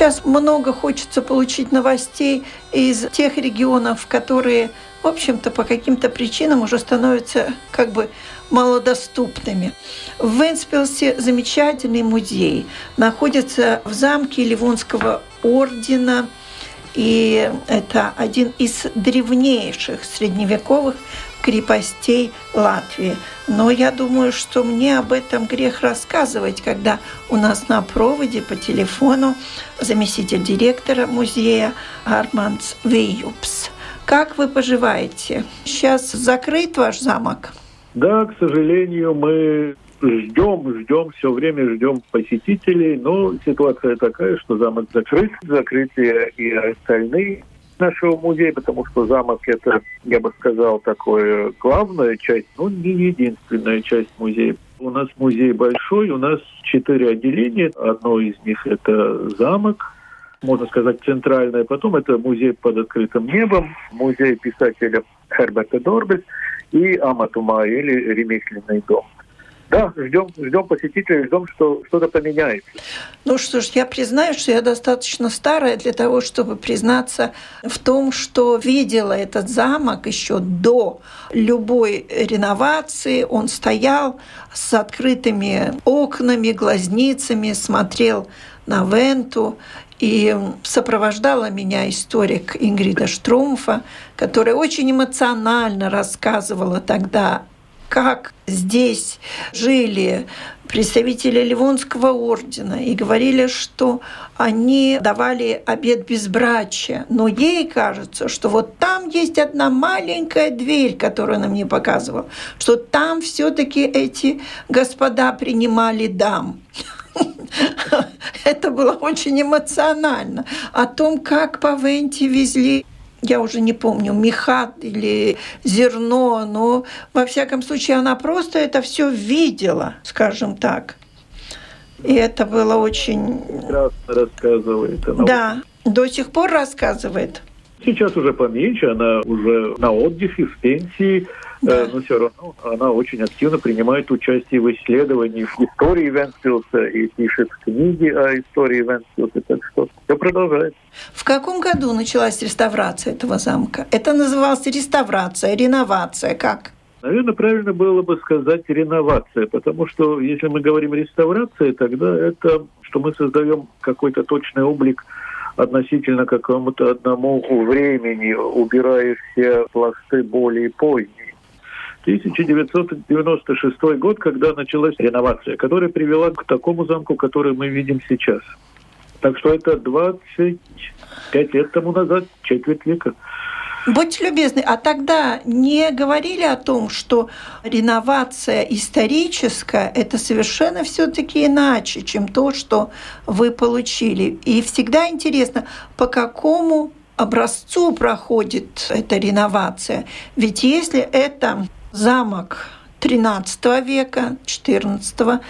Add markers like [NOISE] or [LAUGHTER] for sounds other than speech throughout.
Сейчас много хочется получить новостей из тех регионов, которые, в общем-то, по каким-то причинам уже становятся как бы малодоступными. В Венспилсе замечательный музей. Находится в замке Ливонского ордена. И это один из древнейших средневековых крепостей Латвии. Но я думаю, что мне об этом грех рассказывать, когда у нас на проводе по телефону заместитель директора музея Армандс Вейюпс. Как вы поживаете? Сейчас закрыт ваш замок? Да, к сожалению, мы ждем, ждем, все время ждем посетителей, но ситуация такая, что замок закрыт, закрытие и остальные нашего музея, потому что замок это, я бы сказал, такое главная часть, но не единственная часть музея. У нас музей большой, у нас четыре отделения. Одно из них это замок, можно сказать, центральное. Потом это музей под открытым небом, музей писателя Херберта Дорбес и Аматума или ремесленный дом. Да, ждем, ждем посетителей, ждем, что что-то поменяется. Ну что ж, я признаю, что я достаточно старая для того, чтобы признаться в том, что видела этот замок еще до любой реновации. Он стоял с открытыми окнами, глазницами, смотрел на Венту. И сопровождала меня историк Ингрида Штрумфа, которая очень эмоционально рассказывала тогда как здесь жили представители Ливонского ордена и говорили, что они давали обед безбрачия. Но ей кажется, что вот там есть одна маленькая дверь, которую она мне показывала, что там все-таки эти господа принимали дам. [LAUGHS] Это было очень эмоционально. О том, как по Венте везли я уже не помню, меха или зерно, но во всяком случае она просто это все видела, скажем так. И это было очень... Прекрасно рассказывает. Она да, до сих пор рассказывает. Сейчас уже поменьше, она уже на отдыхе, в пенсии, да. Э, но все равно она очень активно принимает участие в исследовании истории Венспилса и пишет книги о истории Венспилса, так что все продолжается. В каком году началась реставрация этого замка? Это называлось реставрация, реновация, как? Наверное, правильно было бы сказать реновация, потому что если мы говорим реставрация, тогда это, что мы создаем какой-то точный облик относительно какому-то одному времени, убирая все пласты более поздние. 1996 год, когда началась реновация, которая привела к такому замку, который мы видим сейчас. Так что это 25 лет тому назад, четверть века. Будьте любезны, а тогда не говорили о том, что реновация историческая – это совершенно все-таки иначе, чем то, что вы получили. И всегда интересно, по какому образцу проходит эта реновация. Ведь если это замок XIII века, XIV,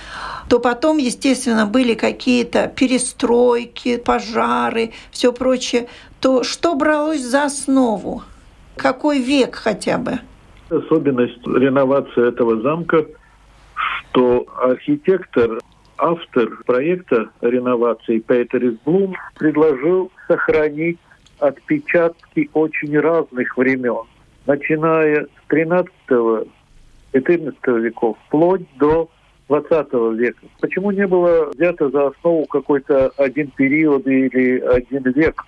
то потом, естественно, были какие-то перестройки, пожары, все прочее. То что бралось за основу? Какой век хотя бы? Особенность реновации этого замка, что архитектор, автор проекта реновации Петерис Блум предложил сохранить отпечатки очень разных времен, начиная с 13 XIV веков, вплоть до 20 века. Почему не было взято за основу какой-то один период или один век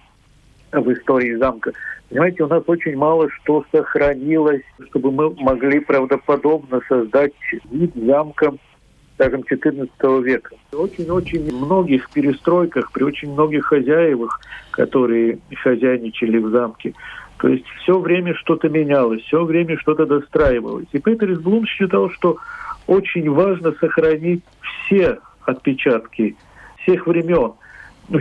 в истории замка? Понимаете, у нас очень мало что сохранилось, чтобы мы могли правдоподобно создать вид замка скажем, XIV века. Очень-очень многих перестройках, при очень многих хозяевах, которые хозяйничали в замке, то есть все время что-то менялось, все время что-то достраивалось. И Петерс Блум считал, что очень важно сохранить все отпечатки всех времен,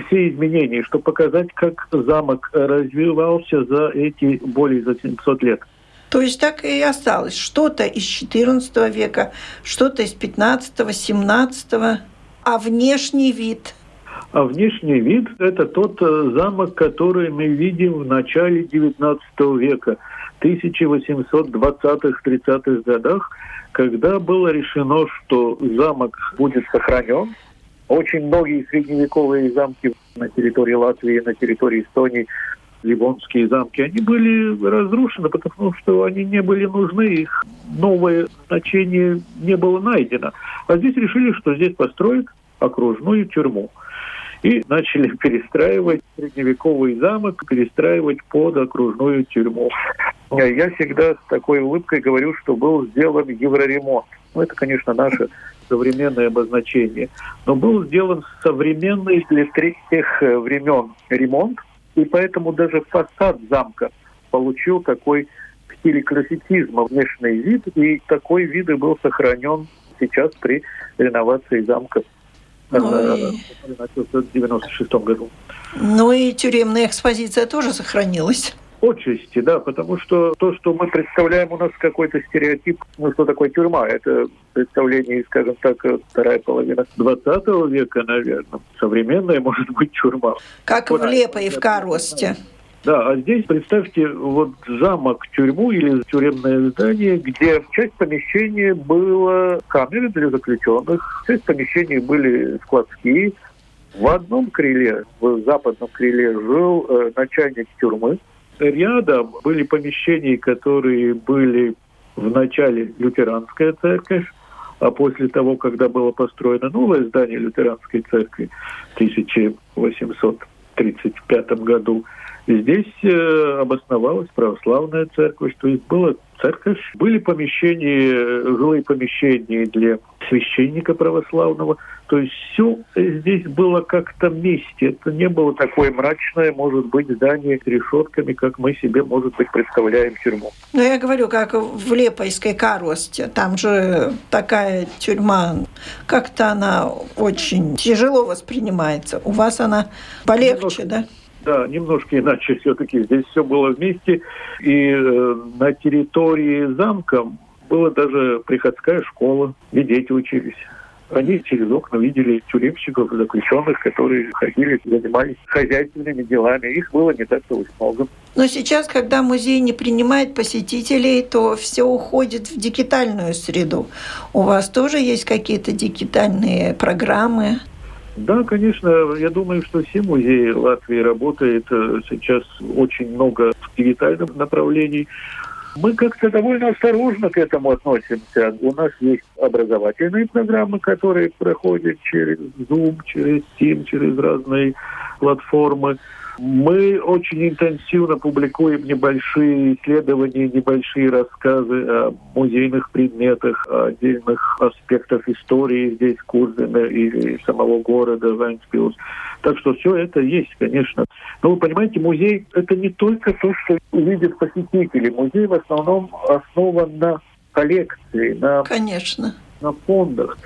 все изменения, чтобы показать, как замок развивался за эти более за 700 лет. То есть так и осталось. Что-то из XIV века, что-то из XV, XVII, а внешний вид – а внешний вид – это тот э, замок, который мы видим в начале XIX века, 1820-30-х годах, когда было решено, что замок будет сохранен, Очень многие средневековые замки на территории Латвии, на территории Эстонии, Ливонские замки, они были разрушены, потому что они не были нужны, их новое значение не было найдено. А здесь решили, что здесь построят окружную тюрьму. И начали [LAUGHS] перестраивать средневековый замок, перестраивать под окружную тюрьму. Я всегда с такой улыбкой говорю, что был сделан евроремонт. Ну, это, конечно, наше современное обозначение. Но был сделан современный для тех э, времен ремонт, и поэтому даже фасад замка получил такой в стиле классицизма внешний вид, и такой вид и был сохранен сейчас при реновации замка ну, в 96 году. Ну и тюремная экспозиция тоже сохранилась. Отчасти, да, потому что то, что мы представляем, у нас какой-то стереотип, ну, что такое тюрьма, это представление, скажем так, вторая половина 20 века, наверное. Современная, может быть, тюрьма. Как вот, в Лепо и в Коросте. Да, а здесь представьте вот замок, тюрьму или тюремное здание, где часть помещения было камеры для заключенных, часть помещений были складские. В одном крыле, в западном крыле, жил э, начальник тюрьмы. Рядом были помещения, которые были в начале лютеранская церковь, а после того, когда было построено новое здание лютеранской церкви в 1835 году, Здесь э, обосновалась православная церковь, то есть была церковь, были помещения, жилые помещения для священника православного, то есть все здесь было как-то вместе. Это не было такое мрачное, может быть, здание с решетками, как мы себе, может быть, представляем тюрьму. Ну, я говорю, как в Лепойской коросте. Там же такая тюрьма, как-то она очень тяжело воспринимается. У вас она полегче, да? Да, немножко иначе все-таки. Здесь все было вместе. И э, на территории замка была даже приходская школа, где дети учились. Они через окна видели тюремщиков, заключенных, которые ходили, занимались хозяйственными делами. Их было не так-то уж много. Но сейчас, когда музей не принимает посетителей, то все уходит в дигитальную среду. У вас тоже есть какие-то дигитальные программы? Да, конечно, я думаю, что все музеи Латвии работают э, сейчас очень много в дигитальном направлении. Мы как-то довольно осторожно к этому относимся. У нас есть образовательные программы, которые проходят через Zoom, через Team, через разные платформы. Мы очень интенсивно публикуем небольшие исследования, небольшие рассказы о музейных предметах, о отдельных аспектах истории здесь, Курзена и самого города Вайнспилс. Так что все это есть, конечно. Но вы понимаете, музей – это не только то, что увидят посетители. Музей в основном основан на коллекции, на, конечно. на фондах.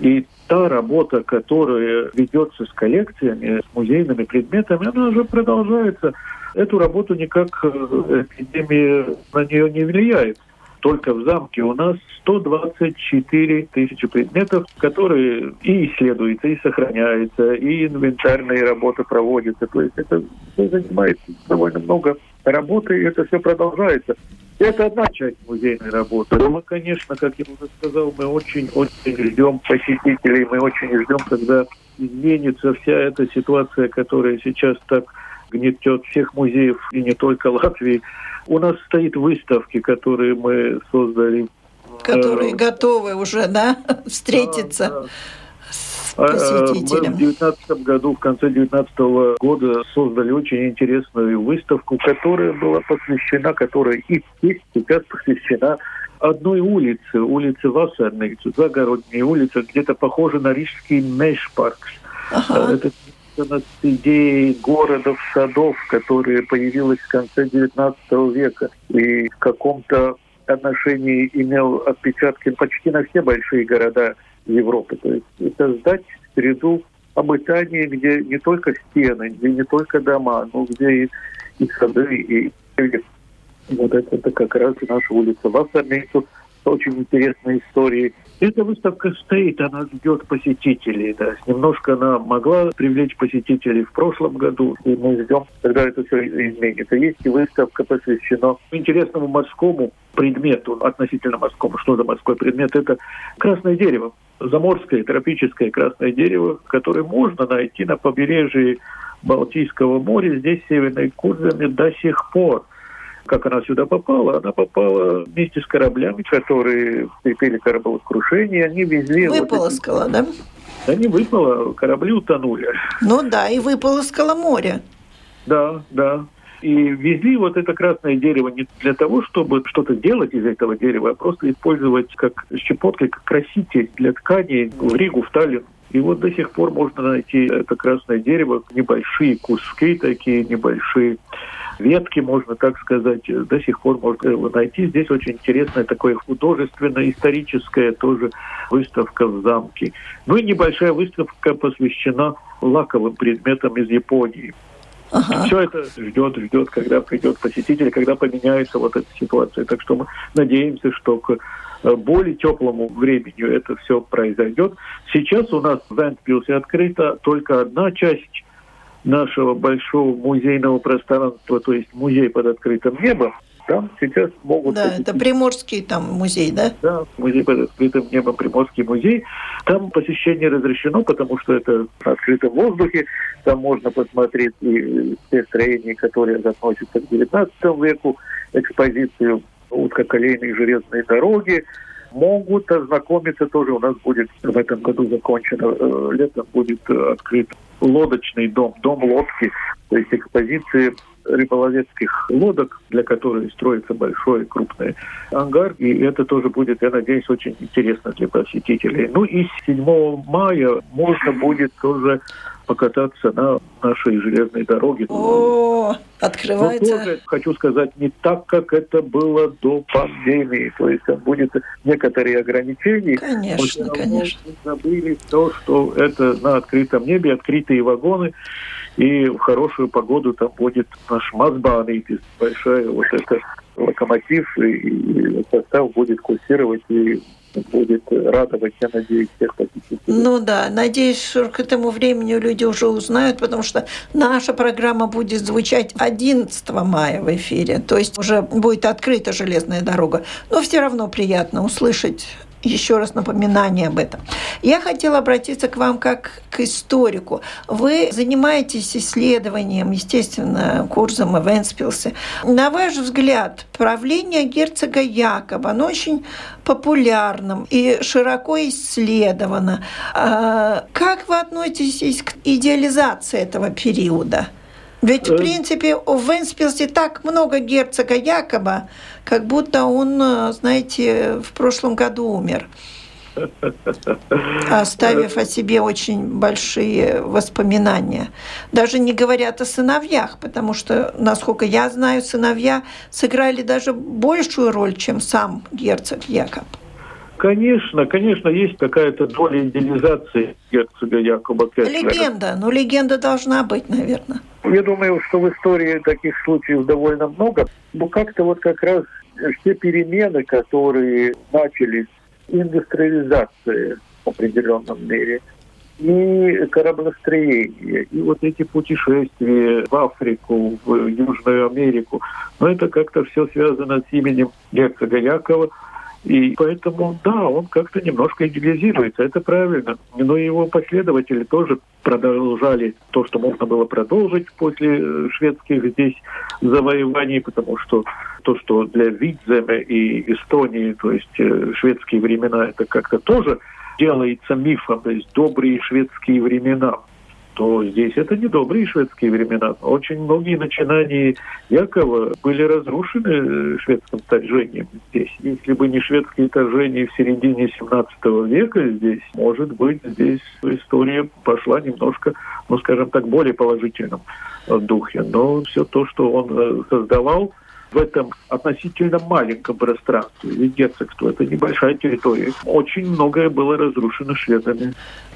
И та работа, которая ведется с коллекциями, с музейными предметами, она уже продолжается. Эту работу никак э, эпидемия на нее не влияет. Только в замке у нас 124 тысячи предметов, которые и исследуются, и сохраняются, и инвентарные работы проводятся. То есть это занимает довольно много работы, и это все продолжается. Это одна часть музейной работы. Но мы, конечно, как я уже сказал, мы очень-очень ждем посетителей, мы очень ждем, когда изменится вся эта ситуация, которая сейчас так гнетет всех музеев и не только Латвии. У нас стоит выставки, которые мы создали. Которые э, готовы уже, да, [LAUGHS] встретиться. Да, да посетителям. Мы в 2019 году, в конце 2019 года создали очень интересную выставку, которая была посвящена, которая и сейчас посвящена одной улице, улице Вассерницы, загородней улице, где-то похоже на рижский Мешпарк. Ага. Это идеи городов, садов, которые появилась в конце XIX века и в каком-то отношении имел отпечатки почти на все большие города Европы. То есть создать среду обитания, где не только стены, где не только дома, но где и, и сады, и, и вот это, это как раз наша улица Вассермейцу. Очень интересные истории. Эта выставка стоит, она ждет посетителей. Да. Немножко она могла привлечь посетителей в прошлом году, и мы ждем, когда это все изменится. Есть и выставка посвящена интересному морскому предмету, относительно морскому. Что за морской предмет? Это красное дерево. Заморское, тропическое красное дерево, которое можно найти на побережье Балтийского моря, здесь, в Северной Курзаме, до сих пор как она сюда попала? Она попала вместе с кораблями, которые встретили кораблекрушение. Они везли... Выполоскала, вот эти... да? Они выпало, корабли утонули. Ну да, и выполоскало море. Да, да. И везли вот это красное дерево не для того, чтобы что-то делать из этого дерева, а просто использовать как щепоткой, как краситель для тканей в Ригу, в Таллин. И вот до сих пор можно найти это красное дерево, небольшие куски такие, небольшие ветки, можно так сказать, до сих пор можно найти. Здесь очень интересная такое художественно-историческая тоже выставка в замке. Ну и небольшая выставка посвящена лаковым предметам из Японии. Ага. Все это ждет, ждет, когда придет посетитель, когда поменяется вот эта ситуация. Так что мы надеемся, что к э, более теплому времени это все произойдет. Сейчас у нас в Вентпилсе открыта только одна часть нашего большого музейного пространства, то есть музей под открытым небом, там сейчас могут... Да, посетить... это Приморский там музей, да? Да, музей под открытым небом, Приморский музей. Там посещение разрешено, потому что это на открытом воздухе. Там можно посмотреть и те строения, которые относятся к XIX веку, экспозицию узкоколейные железные дороги, могут ознакомиться тоже. У нас будет в этом году закончено, э, летом будет открыт лодочный дом, дом лодки, то есть экспозиции рыболовецких лодок, для которых строится большой крупный ангар. И это тоже будет, я надеюсь, очень интересно для посетителей. Ну и 7 мая можно будет тоже покататься на нашей железной дороге. О, открывается. Но тоже, хочу сказать, не так, как это было до пандемии. То есть там будет некоторые ограничения. Конечно, конечно. Забыли то, что это на открытом небе, открытые вагоны. И в хорошую погоду там будет наш Мазбан, большая вот эта локомотив, и состав будет курсировать и будет радовать, я надеюсь, всех посетителей. Ну да, надеюсь, что к этому времени люди уже узнают, потому что наша программа будет звучать 11 мая в эфире, то есть уже будет открыта железная дорога. Но все равно приятно услышать еще раз напоминание об этом. Я хотела обратиться к вам как к историку. Вы занимаетесь исследованием, естественно, курсом в Энспилсе. На ваш взгляд, правление герцога Якоба, оно очень популярным и широко исследовано. А как вы относитесь к идеализации этого периода? Ведь, в э, принципе, в Энспилсе так много герцога Якоба, как будто он, э, знаете, в прошлом году умер [LAUGHS] оставив о себе очень большие воспоминания. Даже не говорят о сыновьях, потому что, насколько я знаю, сыновья сыграли даже большую роль, чем сам герцог Якоб. Конечно, конечно, есть какая-то доля идеализации герцога Якоба Кеслера. Легенда, ну легенда должна быть, наверное. Я думаю, что в истории таких случаев довольно много. Но как-то вот как раз все перемены, которые начались, индустриализация в определенном мере, и кораблестроение, и вот эти путешествия в Африку, в Южную Америку. Но это как-то все связано с именем герцога Якова – и поэтому, да, он как-то немножко идеализируется, это правильно. Но его последователи тоже продолжали то, что можно было продолжить после э, шведских здесь завоеваний, потому что то, что для Видземе и Эстонии, то есть э, шведские времена, это как-то тоже делается мифом, то есть добрые шведские времена то здесь это не добрые шведские времена. Очень многие начинания Якова были разрушены э, шведским вторжением здесь. Если бы не шведские вторжения в середине 17 века здесь, может быть, здесь история пошла немножко, ну, скажем так, более положительном э, духе. Но все то, что он э, создавал, в этом относительно маленьком пространстве. Ведь герцогство – это небольшая территория. Очень многое было разрушено шведами.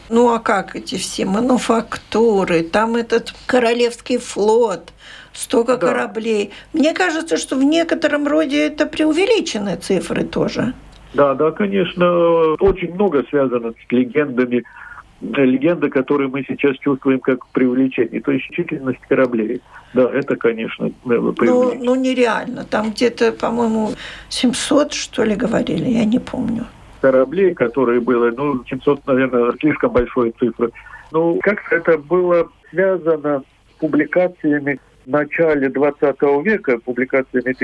Ну а как эти все мануфактуры, там этот королевский флот, столько да. кораблей. Мне кажется, что в некотором роде это преувеличенные цифры тоже. Да, да, конечно, очень много связано с легендами, легенды, которые мы сейчас чувствуем как привлечение, то есть численность кораблей. Да, это, конечно, ну, ну, нереально. Там где-то, по-моему, 700, что ли, говорили, я не помню. Кораблей, которые было, ну, 700, наверное, слишком большой цифра. Ну, как-то это было связано с публикациями в начале 20 века, публикациями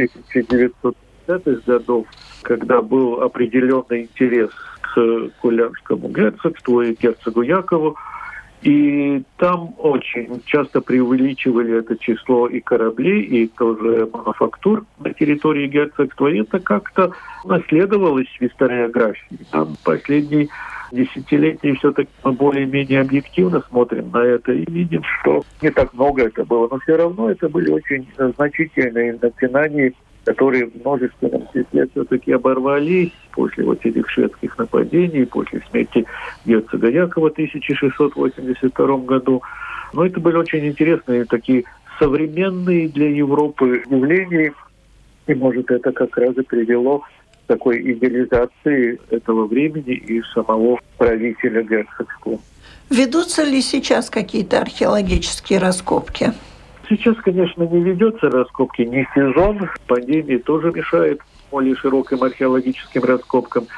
1950-х годов, когда был определенный интерес к Кулянскому герцогству и герцогу Якову. И там очень часто преувеличивали это число и кораблей, и тоже мануфактур на территории герцогства. И это как-то наследовалось в историографии. Там последний десятилетий все-таки мы более-менее объективно смотрим на это и видим, что не так много это было. Но все равно это были очень значительные начинания которые в множественном числе все-таки оборвались после вот этих шведских нападений, после смерти герцога Якова в 1682 году. Но это были очень интересные такие современные для Европы явления, и, может, это как раз и привело к такой идеализации этого времени и самого правителя герцогства. Ведутся ли сейчас какие-то археологические раскопки? Сейчас, конечно, не ведется раскопки, не сезон. Пандемия тоже мешает более широким археологическим раскопкам.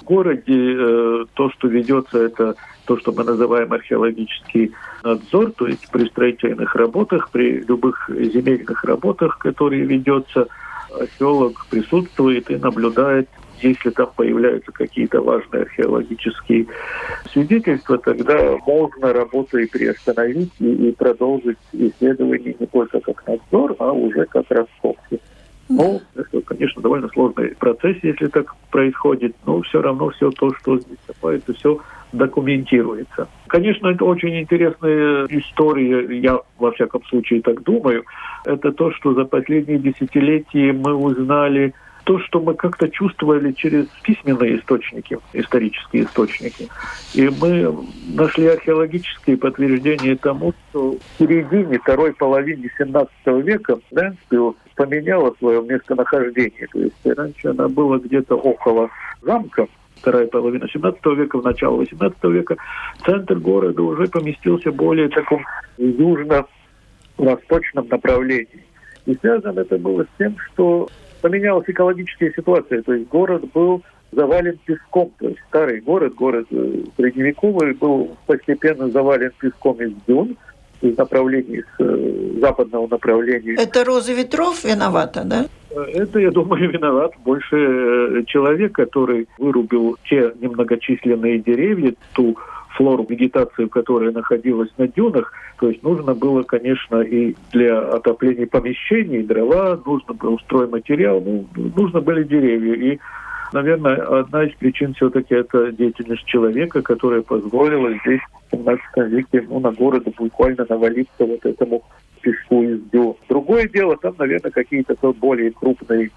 В городе э, то, что ведется, это то, что мы называем археологический надзор, то есть при строительных работах, при любых земельных работах, которые ведется, археолог присутствует и наблюдает если там появляются какие-то важные археологические свидетельства, тогда можно работу и приостановить, и, и продолжить исследование не только как надзор, а уже как раскопки. Ну, это, конечно, довольно сложный процесс, если так происходит, но все равно все то, что здесь копается, все документируется. Конечно, это очень интересная история, я во всяком случае так думаю. Это то, что за последние десятилетия мы узнали то, что мы как-то чувствовали через письменные источники, исторические источники. И мы нашли археологические подтверждения тому, что в середине второй половины 17 века Дэнспилл поменяла свое местонахождение. То есть раньше она была где-то около замка, вторая половина 17 века, в начало 18 века, центр города уже поместился более таком южно-восточном направлении. И связано это было с тем, что поменялась экологическая ситуация. То есть город был завален песком. То есть старый город, город э, средневековый, был постепенно завален песком из дюн, из направлений, с э, западного направления. Это Роза Ветров виновата, да? Э, это, я думаю, [LAUGHS] виноват больше человек, который вырубил те немногочисленные деревья, ту флору, вегетацию, которая находилась на дюнах. То есть нужно было, конечно, и для отопления помещений дрова, нужно было стройматериал, ну, нужно были деревья. И Наверное, одна из причин все-таки это деятельность человека, которая позволила здесь в 17 веке ну, на город буквально навалиться вот этому песку из дю. Другое дело, там, наверное, какие-то более крупные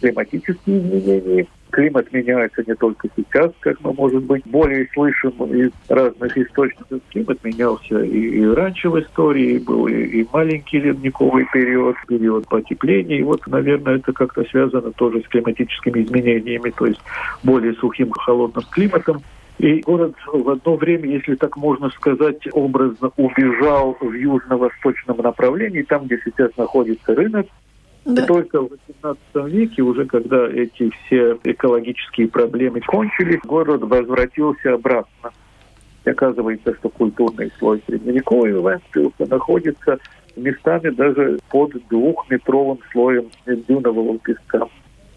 климатические изменения. Климат меняется не только сейчас, как мы, может быть, более слышим из разных источников. Климат менялся и, и раньше в истории, был и, и маленький ледниковый период, период потепления. И вот, наверное, это как-то связано тоже с климатическими изменениями, то есть более сухим, холодным климатом. И город в одно время, если так можно сказать, образно убежал в южно-восточном направлении, там, где сейчас находится рынок, да. И только в XVIII веке, уже когда эти все экологические проблемы кончились, город возвратился обратно. И оказывается, что культурный слой средневековой Венспилса находится местами даже под двухметровым слоем дюнового песка.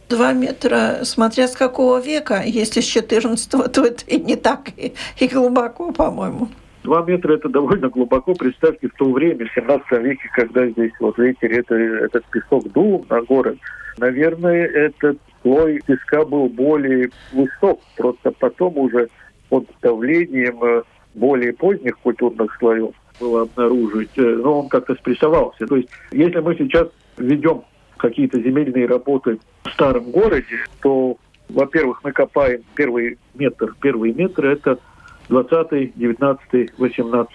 Два метра, смотря с какого века, если с 14 то это и не так и, и глубоко, по-моему. Два метра это довольно глубоко. Представьте, в то время, в 17 веке, когда здесь, вот видите, это, этот песок дул на город, наверное, этот слой песка был более высок. Просто потом уже под давлением э, более поздних культурных слоев было обнаружить, э, но он как-то спрессовался. То есть, если мы сейчас ведем какие-то земельные работы в старом городе, то, во-первых, мы копаем первый метр. Первый метр – это 20, 19, 18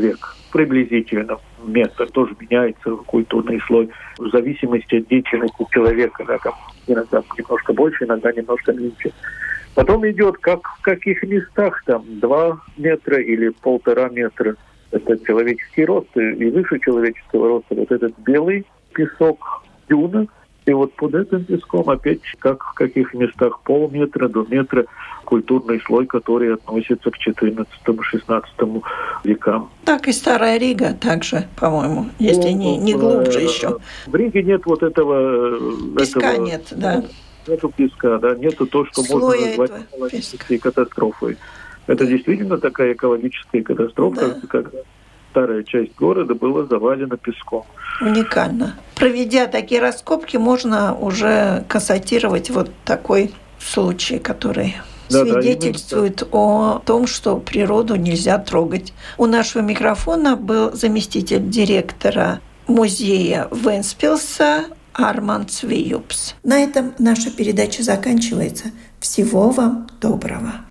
век приблизительно. метр. Тоже меняется культурный слой в зависимости от деятельности человека. Да, там иногда немножко больше, иногда немножко меньше. Потом идет, как в каких местах, там, два метра или полтора метра. Это человеческий рост и выше человеческого роста. Вот этот белый песок дюна, и вот под этим песком опять как в каких местах полметра до метра культурный слой, который относится к 14-16 векам. Так и Старая Рига также, по-моему, если ну, не, не глубже еще. В Риге нет вот этого... Песка этого, нет, да. Нету песка, да, нету то, что Слоя можно назвать экологической катастрофой. Это действительно такая экологическая катастрофа, да. когда старая часть города была завалена песком. Уникально. Проведя такие раскопки, можно уже констатировать вот такой случай, который да, свидетельствует да, о том, что природу нельзя трогать. У нашего микрофона был заместитель директора музея Венспилса Арман Цвиюпс. На этом наша передача заканчивается. Всего вам доброго.